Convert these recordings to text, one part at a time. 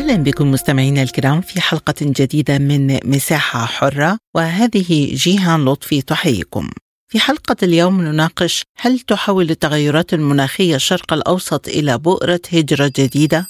أهلا بكم مستمعينا الكرام في حلقة جديدة من مساحة حرة وهذه جيهان لطفي تحييكم. في حلقة اليوم نناقش هل تحول التغيرات المناخية الشرق الأوسط إلى بؤرة هجرة جديدة؟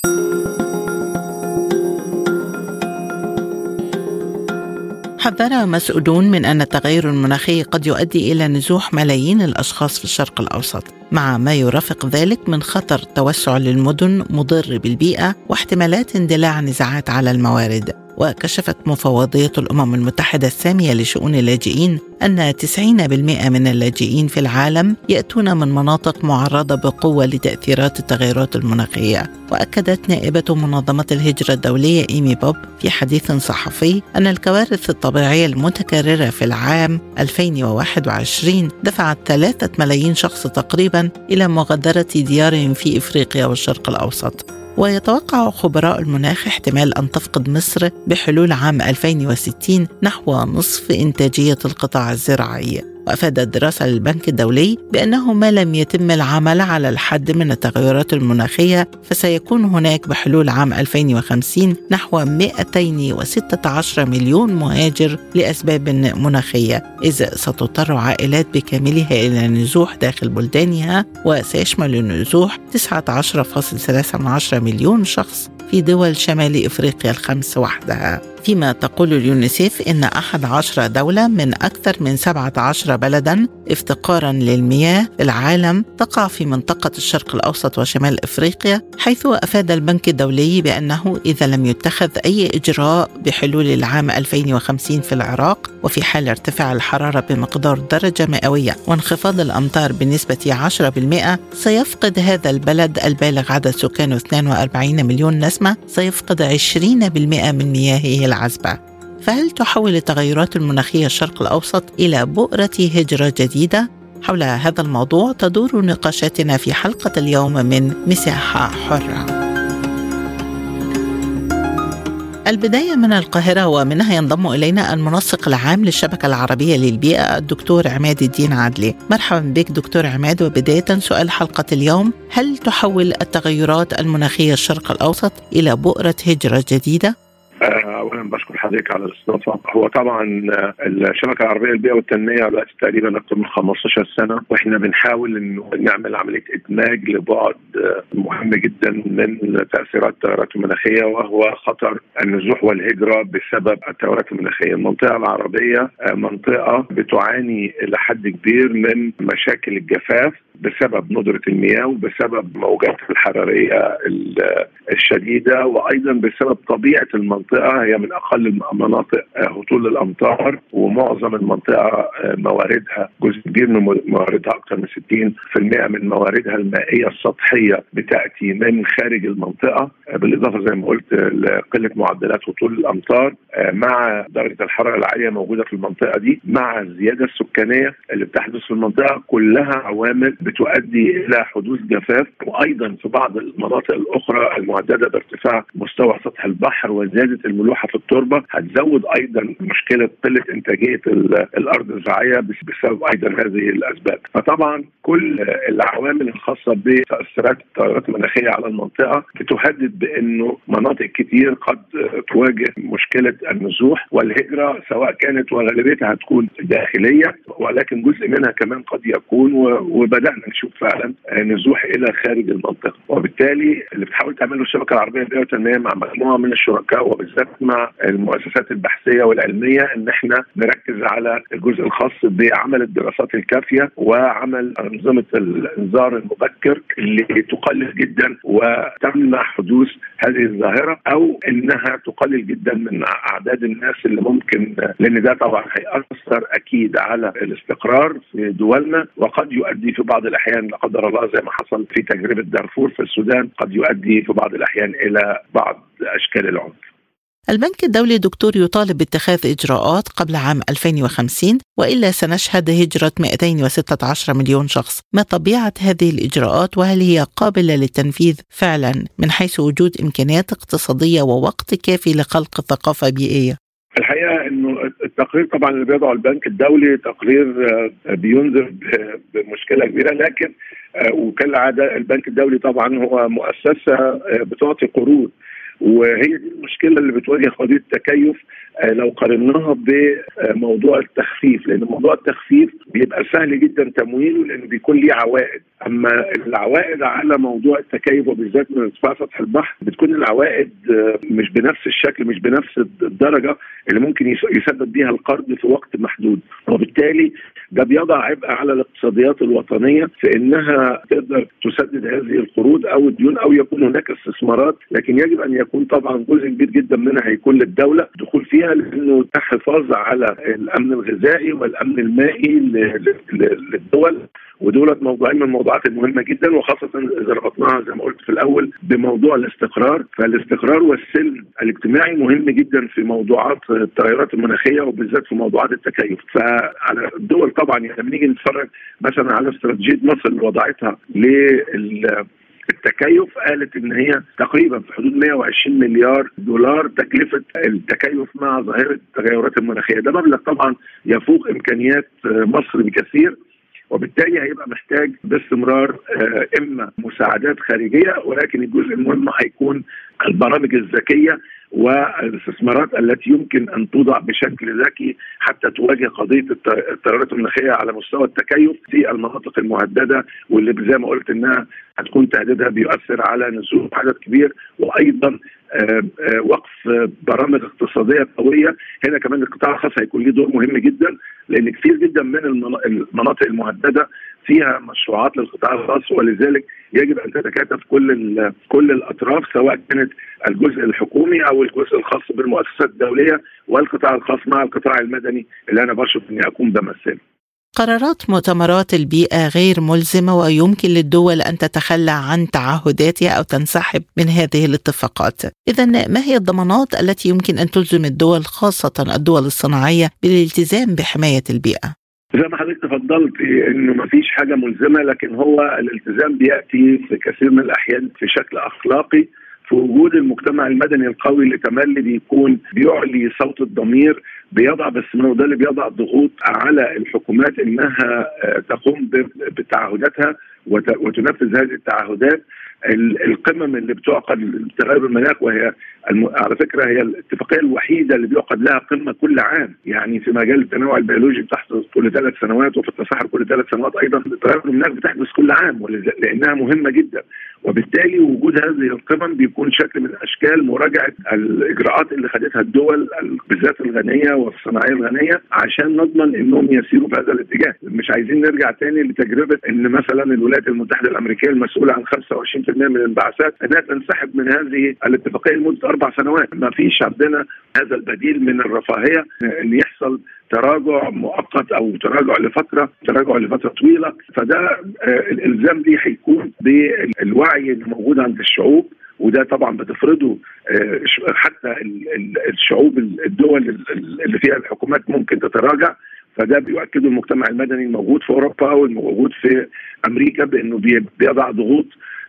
حذر مسؤولون من أن التغير المناخي قد يؤدي إلى نزوح ملايين الأشخاص في الشرق الأوسط مع ما يرافق ذلك من خطر توسع للمدن مضر بالبيئة واحتمالات اندلاع نزاعات على الموارد. وكشفت مفوضية الأمم المتحدة السامية لشؤون اللاجئين أن 90% من اللاجئين في العالم يأتون من مناطق معرضة بقوة لتأثيرات التغيرات المناخية. وأكدت نائبة منظمة الهجرة الدولية إيمي بوب في حديث صحفي أن الكوارث الطبيعية المتكررة في العام 2021 دفعت ثلاثة ملايين شخص تقريبا إلى مغادرة ديارهم في إفريقيا والشرق الأوسط. ويتوقع خبراء المناخ احتمال أن تفقد مصر بحلول عام 2060 نحو نصف إنتاجية القطاع الزراعي. وافادت دراسه للبنك الدولي بأنه ما لم يتم العمل على الحد من التغيرات المناخية فسيكون هناك بحلول عام 2050 نحو 216 مليون مهاجر لأسباب مناخية إذ ستضطر عائلات بكاملها إلى النزوح داخل بلدانها وسيشمل النزوح 19.3 مليون شخص. في دول شمال إفريقيا الخمس وحدها. فيما تقول اليونيسيف إن أحد عشر دولة من أكثر من 17 بلدا افتقارا للمياه في العالم تقع في منطقة الشرق الأوسط وشمال إفريقيا حيث أفاد البنك الدولي بأنه إذا لم يتخذ أي إجراء بحلول العام 2050 في العراق وفي حال ارتفاع الحرارة بمقدار درجة مئوية وانخفاض الأمطار بنسبة 10% سيفقد هذا البلد البالغ عدد سكانه 42 مليون نسمة سيفقد 20% من مياهه العذبة فهل تحول التغيرات المناخية الشرق الأوسط إلى بؤرة هجرة جديدة؟ حول هذا الموضوع تدور نقاشاتنا في حلقة اليوم من مساحة حرة. البداية من القاهرة ومنها ينضم إلينا المنسق العام للشبكة العربية للبيئة الدكتور عماد الدين عدلي مرحبا بك دكتور عماد وبداية سؤال حلقة اليوم هل تحول التغيرات المناخية الشرق الأوسط إلى بؤرة هجرة جديدة؟ اولا بشكر حضرتك على الاستضافة. هو طبعا الشبكة العربية للبيئه والتنمية دلوقتي تقريبا أكثر من 15 سنة وإحنا بنحاول انه نعمل عملية إدماج لبعد مهم جدا من تأثيرات التغيرات المناخية وهو خطر النزوح والهجرة بسبب التغيرات المناخية، المنطقة العربية منطقة بتعاني إلى حد كبير من مشاكل الجفاف بسبب ندرة المياه وبسبب موجات الحرارية الشديدة وأيضا بسبب طبيعة المنطقة. هي من أقل المناطق هطول الأمطار ومعظم المنطقة مواردها جزء كبير من مواردها أكثر من 60% من مواردها المائية السطحية بتأتي من خارج المنطقة. بالإضافة زي ما قلت لقلة معدلات هطول الأمطار مع درجة الحرارة العالية موجودة في المنطقة دي مع الزيادة السكانية اللي بتحدث في المنطقة كلها عوامل بتؤدي إلى حدوث جفاف. وأيضا في بعض المناطق الأخرى المهدده بارتفاع مستوى سطح البحر وزيادة الملوحة في التربة هتزود أيضا مشكلة قلة إنتاجية الأرض الزراعية بسبب أيضا هذه الأسباب. فطبعا كل العوامل الخاصة بتأثيرات التغيرات المناخية على المنطقة بتهدد بأنه مناطق كتير قد تواجه مشكلة النزوح والهجرة سواء كانت وغالبيتها هتكون داخلية ولكن جزء منها كمان قد يكون وبدأنا نشوف فعلا نزوح إلى خارج المنطقة. وبالتالي اللي بتحاول تعمله الشبكة العربية للبيئه والتنميه مع مجموعة من الشركاء وبالذات المؤسسات البحثية والعلمية إن إحنا نركز على الجزء الخاص بعمل الدراسات الكافية وعمل أنظمة الإنذار المبكر اللي تقلل جدا وتمنع حدوث هذه الظاهرة أو إنها تقلل جدا من أعداد الناس اللي ممكن لأن ده طبعا هيأثر أكيد على الاستقرار في دولنا وقد يؤدي في بعض الأحيان لا قدر الله زي ما حصل في تجربة دارفور في السودان قد يؤدي في بعض الأحيان إلى بعض أشكال العنف. البنك الدولي دكتور يطالب باتخاذ إجراءات قبل عام 2050 وإلا سنشهد هجرة 216 مليون شخص. ما طبيعة هذه الإجراءات وهل هي قابلة للتنفيذ فعلا من حيث وجود إمكانيات اقتصادية ووقت كافي لخلق ثقافة بيئية؟ الحقيقة إنه التقرير طبعا اللي بيضعه البنك الدولي تقرير آه، بينذر بمشكلة كبيرة لكن آه، وكالعادة البنك الدولي طبعا هو مؤسسة آه، بتعطي قروض وهي المشكلة اللي بتواجه قضية التكيف آه، لو قارناها بموضوع التخفيف لأن موضوع التخفيف بيبقى سهل جدا تمويله لأن بيكون ليه عوائد. أما العوائد على موضوع التكيف وبالذات من ارتفاع سطح البحر بتكون العوائد آه، مش بنفس الشكل مش بنفس الدرجة اللي ممكن يسبب بيها القرض في وقت محدود. وبالتالي ده بيضع عبء على الاقتصاديات الوطنية في إنها تقدر تسدد هذه القروض أو الديون أو يكون هناك استثمارات لكن يجب أن يكون طبعا جزء كبير جدا منها هيكون للدولة دخول فيها لأنه الحفاظ على الأمن الغذائي والأمن المائي للدول. ودولت موضوعين من الموضوعات المهمة جدا وخاصة إذا ربطناها زي ما قلت في الأول بموضوع الاستقرار. فالاستقرار والسلم الاجتماعي مهم جدا في موضوعات التغيرات المناخية وبالذات في موضوعات التكيف. فعلى الدول طبعا يعني لما نيجي نتفرج مثلا على استراتيجية مصر اللي وضعتها لل التكيف قالت إن هي تقريبا في حدود 120 مليار دولار تكلفة التكيف مع ظاهرة التغيرات المناخية. ده مبلغ طبعا يفوق إمكانيات مصر بكثير وبالتالي هيبقى محتاج باستمرار آه، إما مساعدات خارجية ولكن الجزء المهم هيكون البرامج الذكية والاستثمارات التي يمكن أن توضع بشكل ذكي حتى تواجه قضية التغيرات المناخيه على مستوى التكيف في المناطق المهددة واللي زي ما قلت إنها هتكون تهديدها بيؤثر على نزول عدد كبير وأيضا آه، آه، وقف برامج اقتصادية قوية. هنا كمان القطاع الخاص هيكون له دور مهم جدا لأن كثير جدا من المناطق المهددة فيها مشروعات للقطاع الخاص ولذلك يجب أن تتكاتف كل كل الأطراف سواء كانت الجزء الحكومي أو الجزء الخاص بالمؤسسات الدولية والقطاع الخاص مع القطاع المدني اللي أنا بشرف إني أكون بمثله. قرارات مؤتمرات البيئة غير ملزمة ويمكن للدول أن تتخلى عن تعهداتها أو تنسحب من هذه الاتفاقات إذا ما هي الضمانات التي يمكن أن تلزم الدول خاصة الدول الصناعية بالالتزام بحماية البيئة؟ زي ما حضرتك تفضلت إنه ما فيش حاجة ملزمة لكن هو الالتزام بيأتي في كثير من الأحيان في شكل أخلاقي في وجود المجتمع المدني القوي اللي تملي بيكون بيعلي صوت الضمير بيضع بس ده اللي بيضع ضغوط على الحكومات إنها آه، تقوم بتعهداتها وتنفذ هذه التعهدات. القمم اللي بتعقد لتغير المناخ وهي على فكرة هي الاتفاقية الوحيدة اللي بيعقد لها قمة كل عام. يعني في مجال التنوع البيولوجي بتحدث كل ثلاث سنوات وفي التصحر كل ثلاث سنوات أيضا تغير المناخ بتحدث كل عام لأنها مهمة جدا. وبالتالي وجود هذه القمم بيكون شكل من أشكال مراجعة الإجراءات اللي خدتها الدول بالذات الغنية والصناعية الغنية عشان نضمن إنهم يسيروا في هذا الاتجاه. مش عايزين نرجع تاني لتجربة إن مثلا الولايات المتحدة الأمريكية المسؤولة عن 25% من الانبعاثات إنها تنسحب من هذه الاتفاقية لمدة أربع سنوات. ما فيش عندنا هذا البديل من الرفاهية إن يحصل تراجع مؤقت أو تراجع لفترة تراجع لفترة طويلة. فده آه، الإلزام دي هيكون بالوعي اللي موجود عند الشعوب وده طبعا بتفرضه آه، حتى الشعوب الدول اللي فيها الحكومات ممكن تتراجع. فده بيؤكده المجتمع المدني الموجود في أوروبا والموجود في أمريكا بأنه بيضع ضغوط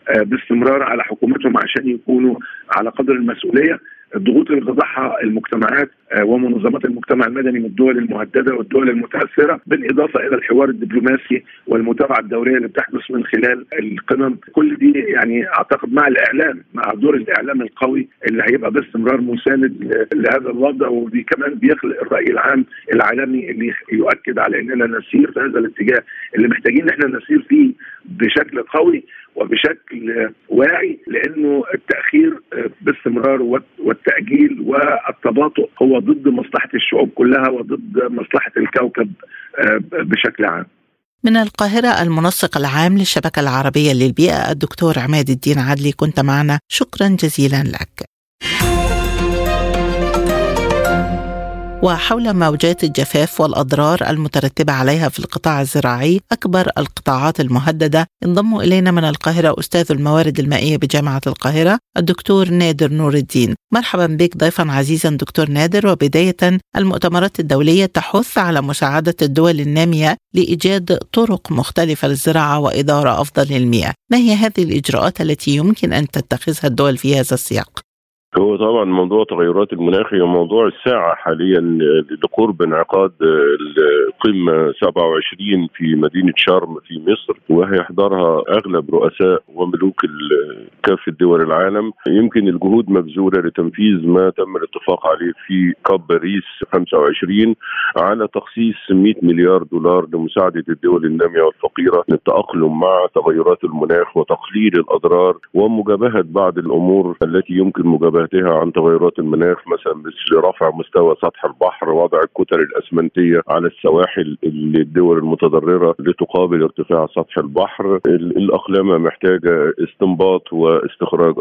باستمرار على حكومتهم عشان يكونوا على قدر المسؤولية. الضغوط اللي بتضعها المجتمعات آه، ومنظمات المجتمع المدني من الدول المهددة والدول المتأثرة بالإضافة إلى الحوار الدبلوماسي والمتابعة الدورية اللي بتحدث من خلال القمم. كل دي يعني أعتقد مع الإعلام مع دور الإعلام القوي اللي هيبقى باستمرار مساند لهذا الوضع ودي كمان بيخلق الرأي العام العالمي اللي يؤكد على إننا نسير في هذا الاتجاه اللي محتاجين إن إحنا نسير فيه بشكل قوي وبشكل واعي لأنه التأخير باستمرار والتأجيل والتباطؤ هو ضد مصلحة الشعوب كلها وضد مصلحة الكوكب آه، بشكل عام. من القاهرة المنسق العام للشبكة العربية للبيئة الدكتور عماد الدين عدلي كنت معنا شكرا جزيلا لك وحول موجات الجفاف والأضرار المترتبة عليها في القطاع الزراعي أكبر القطاعات المهددة. انضم إلينا من القاهرة أستاذ الموارد المائية بجامعة القاهرة الدكتور نادر نور الدين. مرحبا بك ضيفا عزيزا دكتور نادر وبداية المؤتمرات الدولية تحث على مساعدة الدول النامية لإيجاد طرق مختلفة للزراعة وإدارة أفضل للمياه. ما هي هذه الإجراءات التي يمكن أن تتخذها الدول في هذا السياق؟ هو طبعا موضوع تغيرات المناخ هي موضوع الساعة حاليا لقرب انعقاد القمة 27 في مدينة شرم في مصر وهيحضرها أغلب رؤساء وملوك كافة دول العالم. يمكن الجهود مبذولة لتنفيذ ما تم الاتفاق عليه في كاب باريس 25 على تخصيص 100 مليار دولار لمساعدة الدول النامية والفقيرة للتأقلم مع تغيرات المناخ وتقليل الأضرار ومجابهة بعض الأمور التي يمكن مجابهة نباتها عن تغيرات المناخ مثلا مثل رفع مستوى سطح البحر وضع الكتل الأسمنتية على السواحل الدول المتضررة لتقابل ارتفاع سطح البحر. الاقلامه محتاجة استنباط واستخراج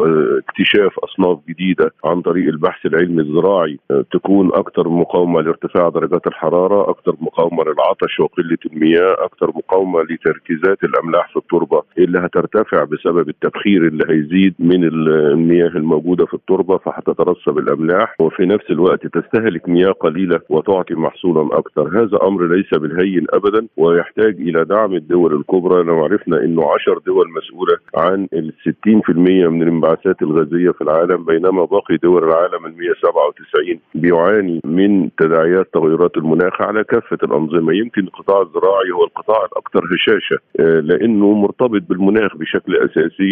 اكتشاف أصناف جديدة عن طريق البحث العلمي الزراعي تكون أكثر مقاومة لارتفاع درجات الحرارة أكثر مقاومة للعطش وقلة المياه أكثر مقاومة لتركيزات الأملاح في التربة اللي هترتفع بسبب التبخير اللي هيزيد من المياه الموجودة في التربة. التربه فهتترسب الأملاح وفي نفس الوقت تستهلك مياه قليلة وتعطي محصولا أكثر. هذا أمر ليس بالهين ابدا ويحتاج إلى دعم الدول الكبرى. لو عرفنا إنه 10 دول مسؤولة عن ال 60% من الانبعاثات الغازية في العالم بينما باقي دول العالم ال 197 بيعاني من تداعيات تغيرات المناخ على كافة الأنظمة. يمكن القطاع الزراعي هو القطاع الأكثر هشاشة آه، لأنه مرتبط بالمناخ بشكل أساسي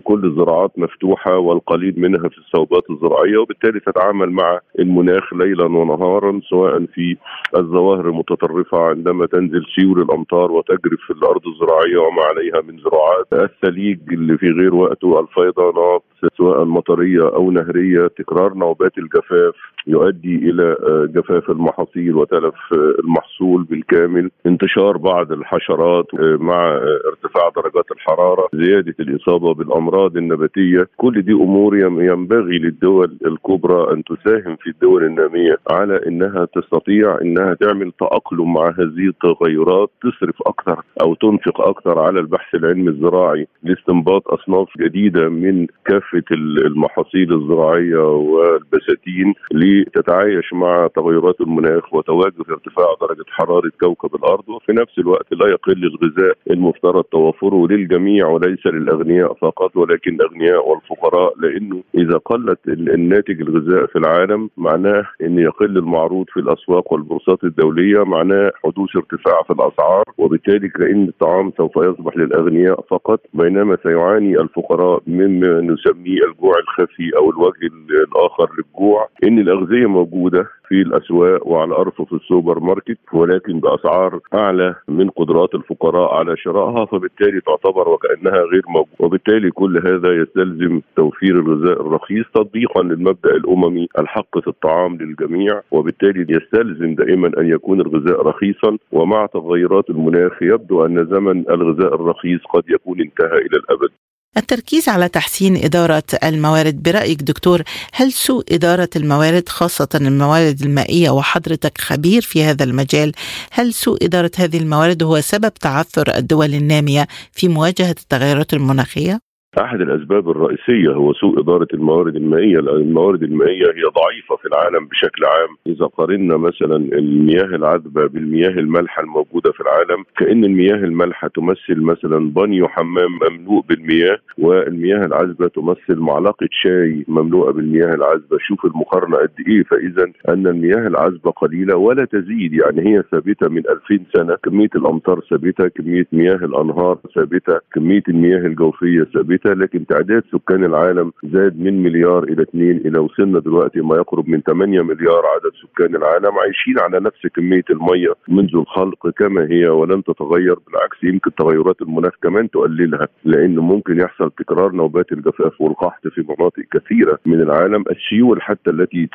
وكل الزراعات مفتوحة والقليل منها في الصوبات العقوبات الزراعية وبالتالي تتعامل مع المناخ ليلا ونهارا سواء في الظواهر المتطرفة عندما تنزل سيول الأمطار وتجرف في الأرض الزراعية وما عليها من زراعات. الثليج اللي في غير وقته الفيضانات سواء مطريه أو نهرية تكرار نوبات الجفاف يؤدي إلى جفاف المحاصيل وتلف المحصول بالكامل. انتشار بعض الحشرات مع ارتفاع درجات الحرارة زيادة الإصابة بالأمراض النباتية. كل دي أمور ينبغي للدول الكبرى أن تساهم في الدول النامية على إنها تستطيع إنها تعمل تأقلم مع هذه التغيرات تصرف أكثر أو تنفق أكثر على البحث العلمي الزراعي لاستنباط أصناف جديدة من كافة المحاصيل الزراعية والبساتين لتتعايش مع تغيرات المناخ وتواجد ارتفاع درجة حرارة كوكب الأرض وفي نفس الوقت لا يقل الغذاء المفترض توفره للجميع وليس للأغنياء فقط ولكن الأغنياء والفقراء لأنه إذا الناتج الغذاء في العالم معناه إن يقل المعروض في الأسواق والبورصات الدولية معناه حدوث ارتفاع في الأسعار وبالتالي كأن الطعام سوف يصبح للأغنياء فقط بينما سيعاني الفقراء مما نسميه الجوع الخفي أو الوجه الآخر للجوع. إن الأغذية موجودة في الأسواق وعلى ارفف السوبر ماركت ولكن بأسعار أعلى من قدرات الفقراء على شرائها فبالتالي تعتبر وكأنها غير موجودة. وبالتالي كل هذا يستلزم توفير الغذاء الرخيص تطبيقا للمبدأ الأممي الحق في الطعام للجميع وبالتالي يستلزم دائما أن يكون الغذاء رخيصا. ومع تغيرات المناخ يبدو أن زمن الغذاء الرخيص قد يكون انتهى إلى الأبد. التركيز على تحسين إدارة الموارد برأيك دكتور هل سوء إدارة الموارد خاصة الموارد المائية وحضرتك خبير في هذا المجال هل سوء إدارة هذه الموارد هو سبب تعثر الدول النامية في مواجهة التغيرات المناخية؟ أحد الأسباب الرئيسية هو سوء إدارة الموارد المائية لأن الموارد المائية هي ضعيفة في العالم بشكل عام. إذا قارنا مثلا المياه العذبة بالمياه المالحة الموجودة في العالم كأن المياه المالحة تمثل مثلا بانيو حمام مملوء بالمياه والمياه العذبة تمثل معلقة شاي مملوءة بالمياه العذبة. شوف المقارنة قد إيه. فاذا أن المياه العذبة قليلة ولا تزيد. يعني هي ثابتة من 2000 سنة. كمية الأمطار ثابتة كمية مياه الأنهار ثابتة كمية المياه الجوفية ثابتة. لكن تعداد سكان العالم زاد من مليار إلى 2 إلى وصلنا دلوقتي ما يقرب من 8 مليار عدد سكان العالم عايشين على نفس كمية المية منذ الخلق كما هي ولن تتغير بالعكس يمكن تغيرات المناخ كمان تقللها لأن ممكن يحصل تكرار نوبات الجفاف والقحط في مناطق كثيرة من العالم. السيول حتى التي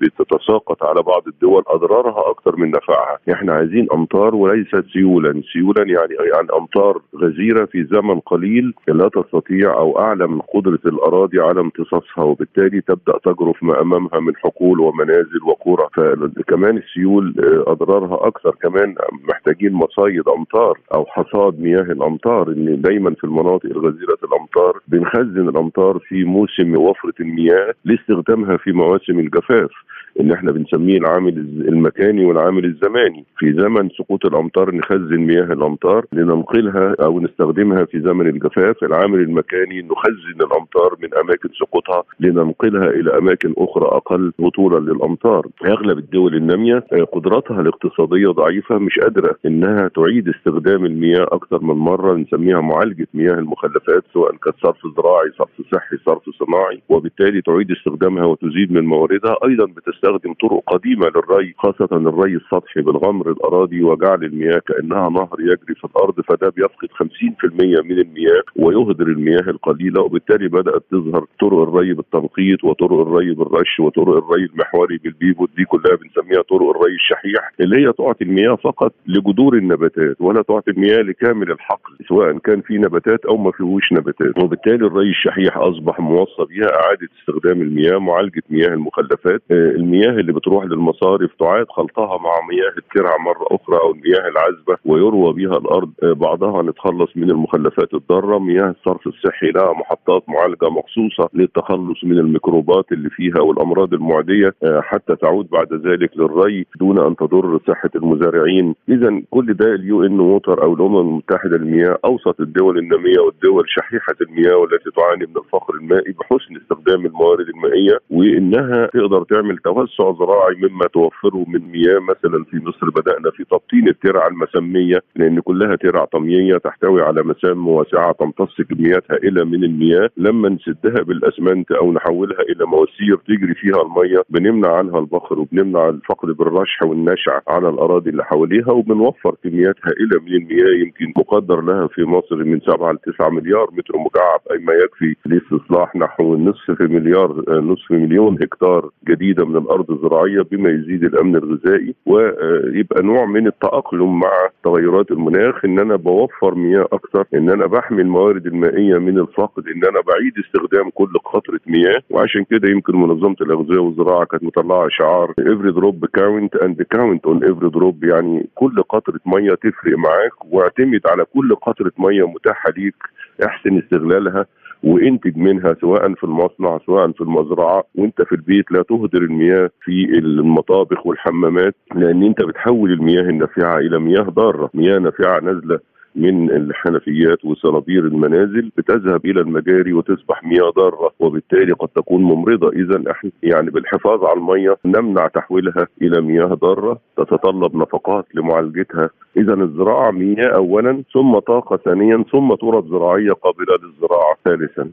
بتتساقط على بعض الدول أضرارها أكثر من نفعها. إحنا عايزين أمطار وليست سيولا. سيولا يعني يعني أمطار غزيرة في زمن قليل لا تستطيع أو اعلى من قدرة الأراضي على امتصاصها وبالتالي تبدأ تجرف ما أمامها من حقول ومنازل وقرى. فكمان السيول آه، أضرارها أكثر. كمان محتاجين مصايد أمطار أو حصاد مياه الأمطار ان دايما في المناطق الغزيرة الأمطار. بنخزن الأمطار في موسم وفرة المياه لاستخدامها في مواسم الجفاف. اللي إحنا بنسميه العامل المكاني والعامل الزماني. في زمن سقوط الأمطار نخزن مياه الأمطار لننقلها أو نستخدمها في زمن الجفاف. العامل المكاني نخزن الأمطار من أماكن سقوطها لننقلها إلى أماكن أخرى أقل هطولا للأمطار. أغلب الدول النامية آه، قدراتها الاقتصادية ضعيفة مش قادرة إنها تعيد استخدام المياه أكثر من مرة. نسميها معالجة مياه المخلفات سواء كانت صرف زراعي صرف صحي صرف صناعي وبالتالي تعيد استخدامها وتزيد من مواردها. أيضا بتستخدم يستخدم طرق قديمة للري خاصة الري السطحي بالغمر الأراضي وجعل المياه كأنها نهر يجري في الأرض فده بيفقد 50% من المياه ويهدر المياه القليلة وبالتالي بدأت تظهر طرق الري بالتنقيط وطرق الري بالرش وطرق الري المحوري بالبيفوت دي كلها بنسميها طرق الري الشحيح اللي هي تعطي المياه فقط لجذور النباتات ولا تعطي المياه لكامل الحقل سواء كان في نباتات أو ما فيهوش نباتات. وبالتالي الري الشحيح أصبح موصى بها إعادة استخدام المياه معالجة مياه المخلفات آه، المياه اللي بتروح للمصارف تعاد خلطها مع مياه الترع مرة أخرى أو المياه العذبة ويروى بها الأرض آه، بعضها نتخلص من المخلفات الضارة. مياه الصرف الصحي لها محطات معالجة مخصوصة للتخلص من الميكروبات اللي فيها والأمراض المعدية آه، حتى تعود بعد ذلك للري دون أن تضر صحة المزارعين. اذا كل ده ال UN Water أو الأمم المتحدة للمياه أوسط الدول النامية والدول شحيحة المياه والتي تعاني من الفقر المائي بحسن استخدام الموارد المائية وإنها تقدر تعمل توسع توسع زراعي مما توفره من مياه مثلا في مصر بدأنا في تبطين الترع المسمية لأن كلها ترع طمييه تحتوي على مسام واسعة تمتص كميات هائله من المياه. لما نسدها بالأسمنت أو نحولها إلى مواسير تجري فيها الميه بنمنع عنها البخر وبنمنع الفقد بالرشح والنشع على الأراضي اللي حواليها وبنوفر كميات هائله من المياه. يمكن مقدر لها في مصر من 7 ل 9 مليار متر مكعب أي ما يكفي لاستصلاح نحو نصف مليار نصف مليون هكتار جديدة من الأرض الزراعية بما يزيد الأمن الغذائي ويبقى نوع من التأقلم مع تغيرات المناخ إن أنا بوفر مياه أكثر إن أنا بحمي الموارد المائية من الفقد إن أنا بعيد استخدام كل قطره مياه. وعشان كده يمكن منظمة الأغذية والزراعة كانت مطلعة شعار every drop count and count on every drop يعني كل قطرة ميه تفرق معاك واعتمد على كل قطرة ميه متاحة ليك احسن استغلالها. وانتج منها سواء في المصنع سواء في المزرعة. وانت في البيت لا تهدر المياه في المطابخ والحمامات لأن انت بتحول المياه النافعة إلى مياه ضارة مياه نافعة نازلة من الحنفيات وصنابير المنازل بتذهب إلى المجاري وتصبح مياه ضارة وبالتالي قد تكون ممرضة. اذا إحنا يعني بالحفاظ على الميه نمنع تحويلها إلى مياه ضارة تتطلب نفقات لمعالجتها. اذا الزراعة مياه اولا ثم طاقة ثانيا ثم تراب زراعية قابلة للزراعة ثالثا.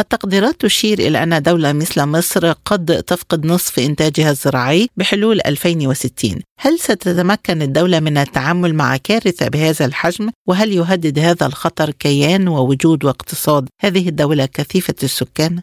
التقديرات تشير إلى أن دولة مثل مصر قد تفقد نصف إنتاجها الزراعي بحلول 2060 هل ستتمكن الدولة من التعامل مع كارثة بهذا الحجم؟ وهل يهدد هذا الخطر كيان ووجود واقتصاد هذه الدولة كثيفة السكان؟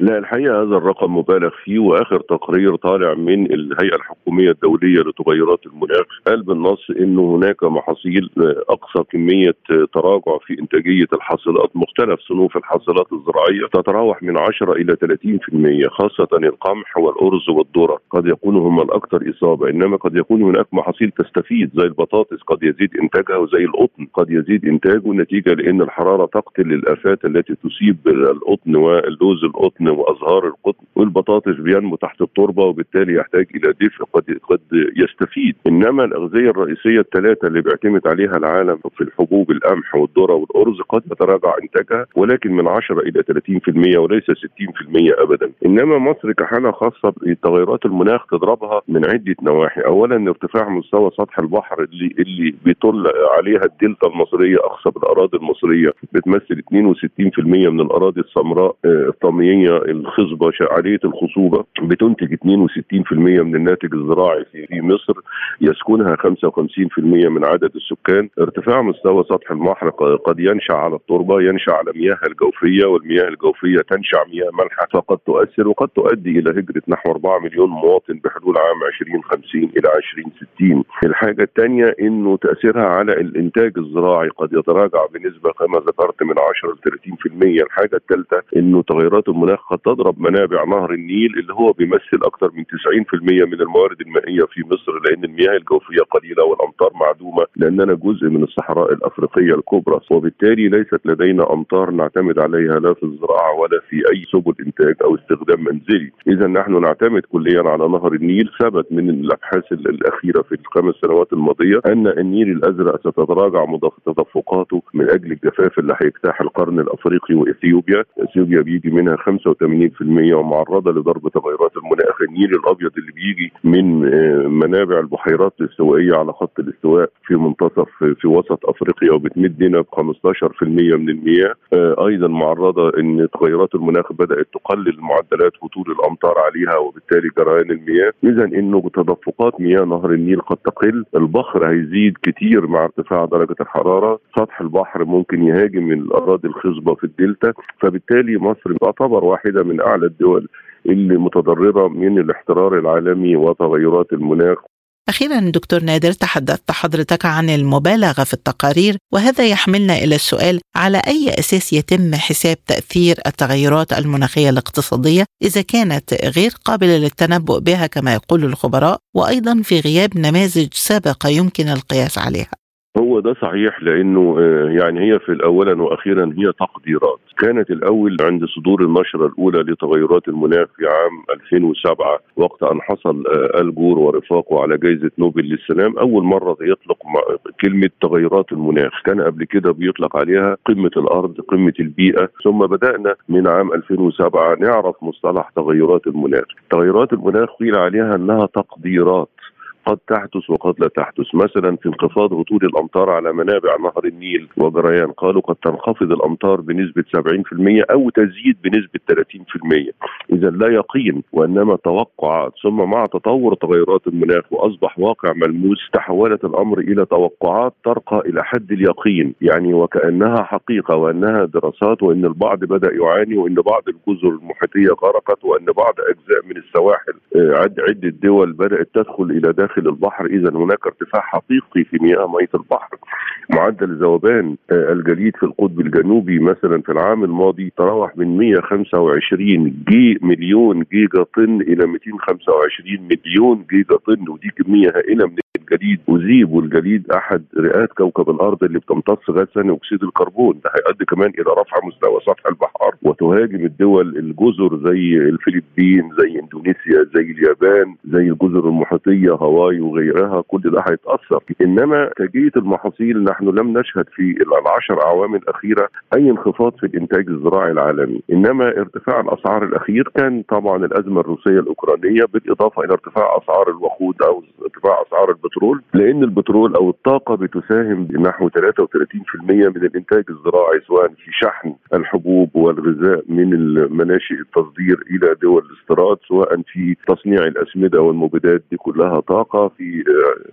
لا الحقيقة هذا الرقم مبالغ فيه وآخر تقرير طالع من الهيئة الحكومية الدولية لتغيرات المناخ قال بالنص انه هناك محاصيل أقصى كمية تراجع في إنتاجية الحاصلات مختلف صنوف الحاصلات الزراعية تتراوح من 10 إلى 30% خاصة القمح والأرز والذرة. قد يكونوا هم الأكثر إصابة إنما قد يكون هناك محاصيل تستفيد زي البطاطس قد يزيد إنتاجها وزي القطن قد يزيد إنتاجه نتيجة لأن الحرارة تقتل الآفات التي تصيب القطن واللوز القطن وأزهار القطن والبطاطس بينمو تحت التربة وبالتالي يحتاج إلى دفء قد قد يستفيد. إنما الأغذية الرئيسية الثلاثة اللي بيعتمد عليها العالم في الحبوب القمح والذرة والأرز قد يتراجع إنتاجها ولكن من 10 إلى 30% وليس 60% ابدا. إنما مصر كحالة خاصة بتغيرات المناخ تضربها من عدة نواحي. اولا ارتفاع مستوى سطح البحر اللي اللي بيطل عليها الدلتا المصرية أقصى الاراضي المصرية بتمثل 62% من الأراضي السمراء آه، الطامية الخصبة عاليه الخصوبة بتنتج 62% من الناتج الزراعي في, في مصر يسكنها 55% من عدد السكان. ارتفاع مستوى سطح البحر قد ينشأ على التربة ينشأ على مياه الجوفية والمياه الجوفية تنشأ مياه مالحة فقد تؤثر وقد تؤدي إلى هجرة نحو 4 مليون مواطن بحلول عام 2050 إلى 2060 الحاجة الثانية إنه تأثيرها على الإنتاج الزراعي قد يتراجع بنسبة كما ذكرت من 10 ل 30% الحاجة الثالثه إنه تغيرات المناخ قد تضرب منابع نهر النيل اللي هو بيمثل أكثر من 90% من الموارد المائية في مصر لأن المياه الجوفية قليلة والأمطار معدومة لأننا جزء من الصحراء الأفريقية الكبرى. وبالتالي ليست لدينا أمطار نعتمد عليها لا في الزراعة ولا في أي سبل إنتاج أو استخدام منزلي. إذا نحن نعتمد كليا على نهر النيل. ثبت من الأبحاث الأخيرة في الخمس سنوات الماضية أن النيل الأزرق ستتراجع تدفقاته من أجل الجفاف اللي هيجتاح القرن الأفريقي وإثيوبيا، إثيوبيا بيجي منها 85% ومعرضة لضرب تغيرات المناخ، النيل الأبيض اللي بيجي من آه، منابع البحيرات الاستوائية على خط الاستواء في منتصف في وسط أفريقيا وبتمدنا ب 15% من المياه، آه، أيضا معرضة إن تغيرات المناخ بدأت تقلل معدلات هطول الأمطار عليها وبالتالي جريان المياه، اذا إنه تدفقات مياه نهر النيل قد تقل، البخر هيزيد كتير مع ارتفاع درجة الحرارة، سطح البحر ممكن يهاجم الأراضي الخصبة في الدلتا، فبالتالي مصر تعتبر واحدة من أعلى الدول اللي متضررة من الاحترار العالمي وتغيرات المناخ. أخيرا دكتور نادر تحدثت حضرتك عن المبالغة في التقارير وهذا يحملنا إلى السؤال على أي أساس يتم حساب تأثير التغيرات المناخية الاقتصادية إذا كانت غير قابلة للتنبؤ بها كما يقول الخبراء وأيضا في غياب نماذج سابقة يمكن القياس عليها. هو ده صحيح لأنه آه، يعني هي في اولا وأخيرا هي تقديرات. كانت الأول عند صدور النشرة الأولى لتغيرات المناخ في عام 2007 وقت أن حصل آه، الجور ورفاقه على جائزة نوبل للسلام أول مرة يطلق كلمة تغيرات المناخ. كان قبل كده بيطلق عليها قمة الأرض قمة البيئة. ثم بدأنا من عام 2007 نعرف مصطلح تغيرات المناخ. تغيرات المناخ قيل عليها إنها تقديرات. قد تحدث وقد لا تحدث. مثلا في انخفاض هطول الأمطار على منابع نهر النيل وجريان قالوا قد تنخفض الأمطار بنسبة 70% أو تزيد بنسبة 30% اذا لا يقين وإنما توقعات ثم مع تطور تغيرات المناخ وأصبح واقع ملموس تحولت الأمر إلى توقعات ترقى إلى حد اليقين. يعني وكأنها حقيقة وأنها دراسات وإن البعض بدأ يعاني وإن بعض الجزر المحيطية غرقت وإن بعض أجزاء من السواحل آه، عدة دول بدأت تدخل إلى داخل داخل البحر إذا هناك ارتفاع حقيقي في مياه ميه البحر. معدل ذوبان آه، الجليد في القطب الجنوبي مثلا في العام الماضي تراوح من 125 جي مليون جيجا طن إلى 225 مليون جيجا طن ودي كميه هائلة من الجليد. وذوبان الجليد أحد رئات كوكب الأرض اللي بتمتص غاز ثاني أكسيد الكربون. ده هيؤدي كمان إلى رفع مستوى سطح البحر وتهاجم الدول الجزر زي الفلبين زي إندونيسيا زي اليابان زي الجزر المحيطية هاواي وغيرها كل ده هيتأثر. إنما تجيه المحاصيل نحن لم نشهد في العشر أعوام الأخيرة أي انخفاض في الإنتاج الزراعي العالمي. إنما ارتفاع الأسعار الأخير كان طبعا الأزمة الروسية الأوكرانية بالإضافة إلى ارتفاع أسعار الوقود أو ارتفاع أسعار البترول لأن البترول أو الطاقة بتساهم بنحو 33% من الإنتاج الزراعي سواء في شحن الحبوب والغذاء من مناشئ التصدير إلى دول الاستيراد سواء في تصنيع الأسمدة والمبيدات دي كلها طاقة في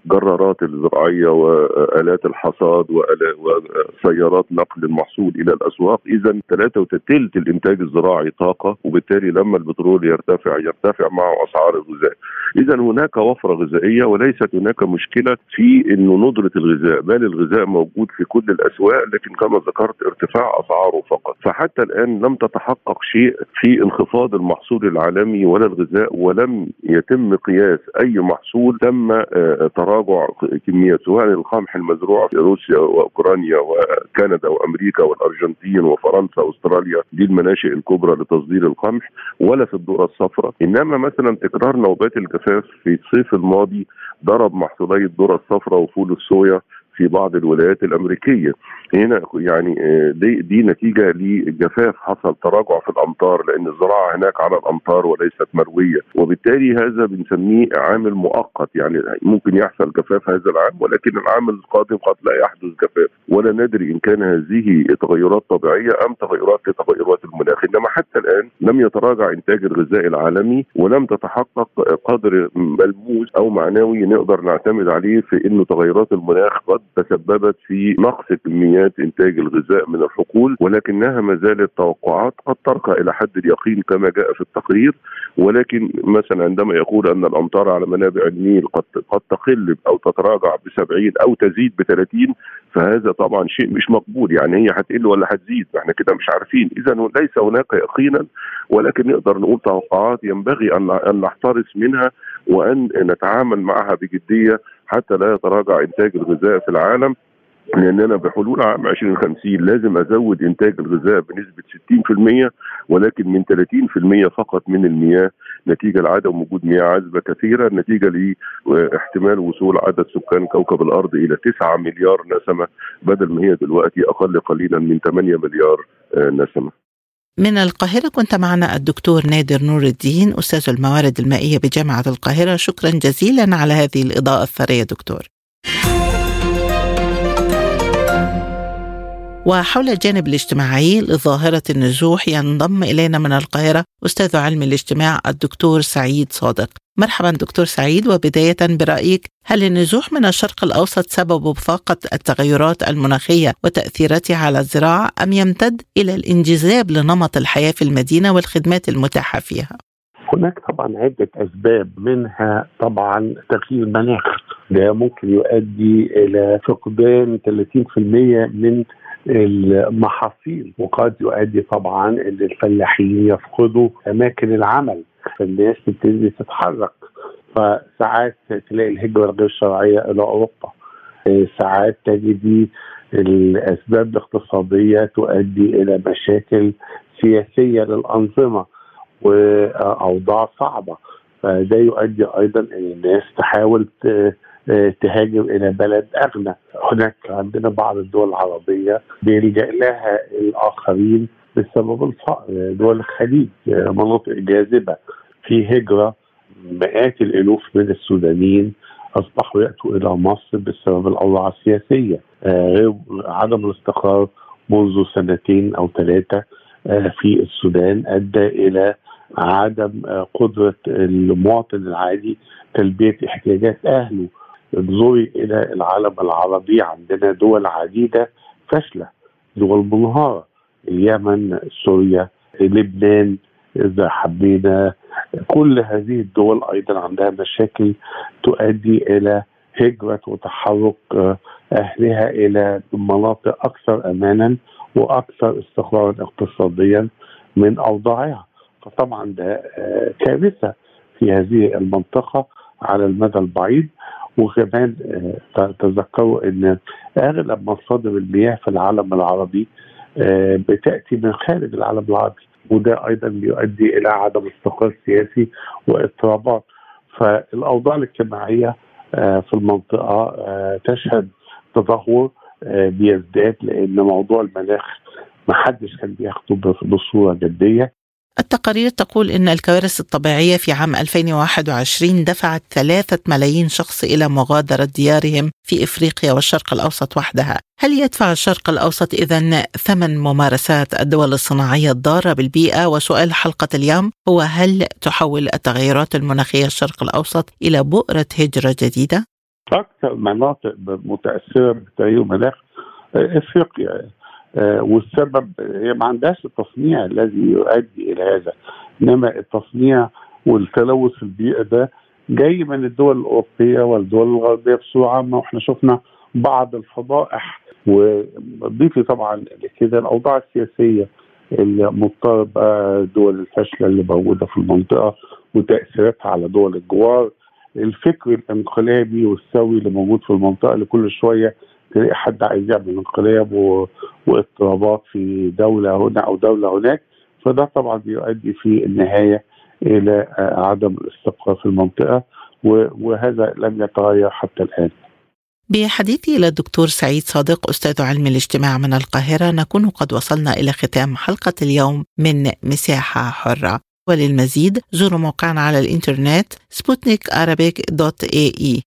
جرارات الزراعية وآلات الحصاد وسيارات نقل المحصول إلى الأسواق. اذا ثلاثة وثلث الإنتاج الزراعي طاقة وبالتالي لما البترول يرتفع يرتفع معه أسعار الغذاء. اذا هناك وفرة غذائية وليست هناك مشكلة في إنه ندرة الغذاء بل الغذاء موجود في كل الأسواق لكن كما ذكرت ارتفاع أسعاره فقط. فحتى الآن لم تتحقق شيء في انخفاض المحصول العالمي ولا الغذاء ولم يتم قياس أي محصول تم آه، تراجع كميات سواء القمح المزروع في روسيا وأوكرانيا وكندا وأمريكا والأرجنتين وفرنسا وأستراليا دي المناشئ الكبرى لتصدير القمح ولا في الذره الصفراء. إنما مثلا تكرار نوبات الجفاف في الصيف الماضي ضرب محصولي الذره الصفراء وفول الصويا في بعض الولايات الأمريكية. هنا يعني آه، دي, دي نتيجة لجفاف حصل تراجع في الأمطار لأن الزراعة هناك على الأمطار وليست مروية. وبالتالي هذا بنسميه عامل مؤقت يعني ممكن يحصل جفاف هذا العام ولكن العام القادم قد لا يحدث جفاف. ولا ندري إن كان هذه تغيرات طبيعية أم تغيرات لتغيرات المناخ. إنما حتى الآن لم يتراجع إنتاج الغذاء العالمي ولم تتحقق قدر ملموس أو معنوي نقدر نعتمد عليه في إنه تغيرات المناخ قد تسببت في نقص كميات إنتاج الغذاء من الحقول ولكنها ما زالت توقعات قد ترقى إلى حد اليقين كما جاء في التقرير. ولكن مثلا عندما يقول أن الأمطار على منابع النيل قد قد تقل أو تتراجع ب 70 أو تزيد ب 30 فهذا طبعا شيء مش مقبول. يعني هي هتقل ولا هتزيد؟ إحنا كده مش عارفين. اذا ليس هناك يقينا ولكن نقدر نقول توقعات ينبغي أن نحترس منها وأن نتعامل معها بجدية. حتى لا يتراجع إنتاج الغذاء في العالم لأننا بحلول عام 2050 لازم أزود إنتاج الغذاء بنسبة 60% ولكن من 30% فقط من المياه نتيجة لعدم وجود مياه عذبة كثيرة نتيجة لاحتمال وصول عدد سكان كوكب الأرض إلى 9 مليار نسمة بدل ما هي دلوقتي أقل قليلا من 8 مليار آه، نسمة. من القاهرة كنت معنا الدكتور نادر نور الدين أستاذ الموارد المائية بجامعة القاهرة. شكرا جزيلا على هذه الإضاءة الثرية دكتور. وحول الجانب الاجتماعي لظاهرة النزوح ينضم إلينا من القاهرة أستاذ علم الاجتماع الدكتور سعيد صادق مرحبا دكتور سعيد وبداية برأيك هل النزوح من الشرق الأوسط سبب فقط التغيرات المناخية وتأثيراتها على الزراعة أم يمتد إلى الانجذاب لنمط الحياة في المدينة والخدمات المتاحة فيها؟ هناك طبعا عدة أسباب منها طبعا تغيير المناخ ده ممكن يؤدي إلى فقدان 30% من المحاصيل وقد يؤدي طبعا ان الفلاحين يفقدوا أماكن العمل فالناس تبتدي تتحرك. فساعات تلاقي الهجرة الغير شرعية إلى أوروبا. ساعات تجدي الأسباب الاقتصادية تؤدي إلى مشاكل سياسية للأنظمة وأوضاع صعبة. فده يؤدي أيضا إن الناس تحاول تهاجر إلى بلد أغنى. هناك عندنا بعض الدول العربية بيلجأ لها الآخرين بسبب الفقر. دول الخليج مناطق جاذبة. في هجرة مئات الألوف من السودانيين أصبحوا يأتوا إلى مصر بسبب الأوضاع السياسية. غير عدم الاستقرار منذ سنتين أو ثلاثة في السودان أدى إلى عدم قدرة المواطن العادي تلبية احتياجات أهله. انظري إلى العالم العربي عندنا دول عديدة فاشلة دول منهاره اليمن سوريا لبنان إذا حبينا. كل هذه الدول أيضا عندها مشاكل تؤدي إلى هجرة وتحرك أهلها إلى مناطق أكثر امانا وأكثر استقرارا اقتصاديا من أوضاعها. فطبعا ده كارثة في هذه المنطقة على المدى البعيد. وكمان تذكروا إن اغلب مصادر المياه في العالم العربي بتأتي من خارج العالم العربي وده أيضا بيؤدي إلى عدم استقرار سياسي واضطرابات. فالأوضاع الاجتماعية في المنطقة تشهد تدهور بيزداد لأن موضوع المناخ ما حدش كان بياخده بصورة جدية. التقارير تقول إن الكوارث الطبيعية في عام 2021 دفعت ثلاثة ملايين شخص إلى مغادرة ديارهم في إفريقيا والشرق الأوسط وحدها. هل يدفع الشرق الأوسط إذا ثمن ممارسات الدول الصناعية الضارة بالبيئة؟ وسؤال حلقة اليوم هو هل تحول التغيرات المناخية الشرق الأوسط إلى بؤرة هجرة جديدة؟ أكثر مناطق متأثرة بتغيير المناخ إفريقيا آه والسبب هي ما عندهاش التصنيع الذي يؤدي إلى هذا. إنما التصنيع والتلوث البيئي ده جاي من الدول الأوروبية والدول الغربية بصورة عامة وإحنا شفنا بعض الفضائح. وضيفي طبعا لكده الأوضاع السياسية المضطربه الدول الفاشلة اللي موجودة في المنطقة وتأثيراتها على دول الجوار. الفكر الانقلابي والسوي اللي موجود في المنطقة اللي كل شوية تلاقي حد عايز يعمل انقلاب. واضطرابات في دولة هنا أو دولة هناك فده طبعا بيؤدي في النهاية إلى عدم الاستقرار في المنطقة. وهذا لم يتغير حتى الآن. بحديثي إلى الدكتور سعيد صادق أستاذ علم الاجتماع من القاهرة نكون قد وصلنا إلى ختام حلقة اليوم من مساحة حرة وللمزيد زوروا موقعنا على الإنترنت سبوتنيك dot ae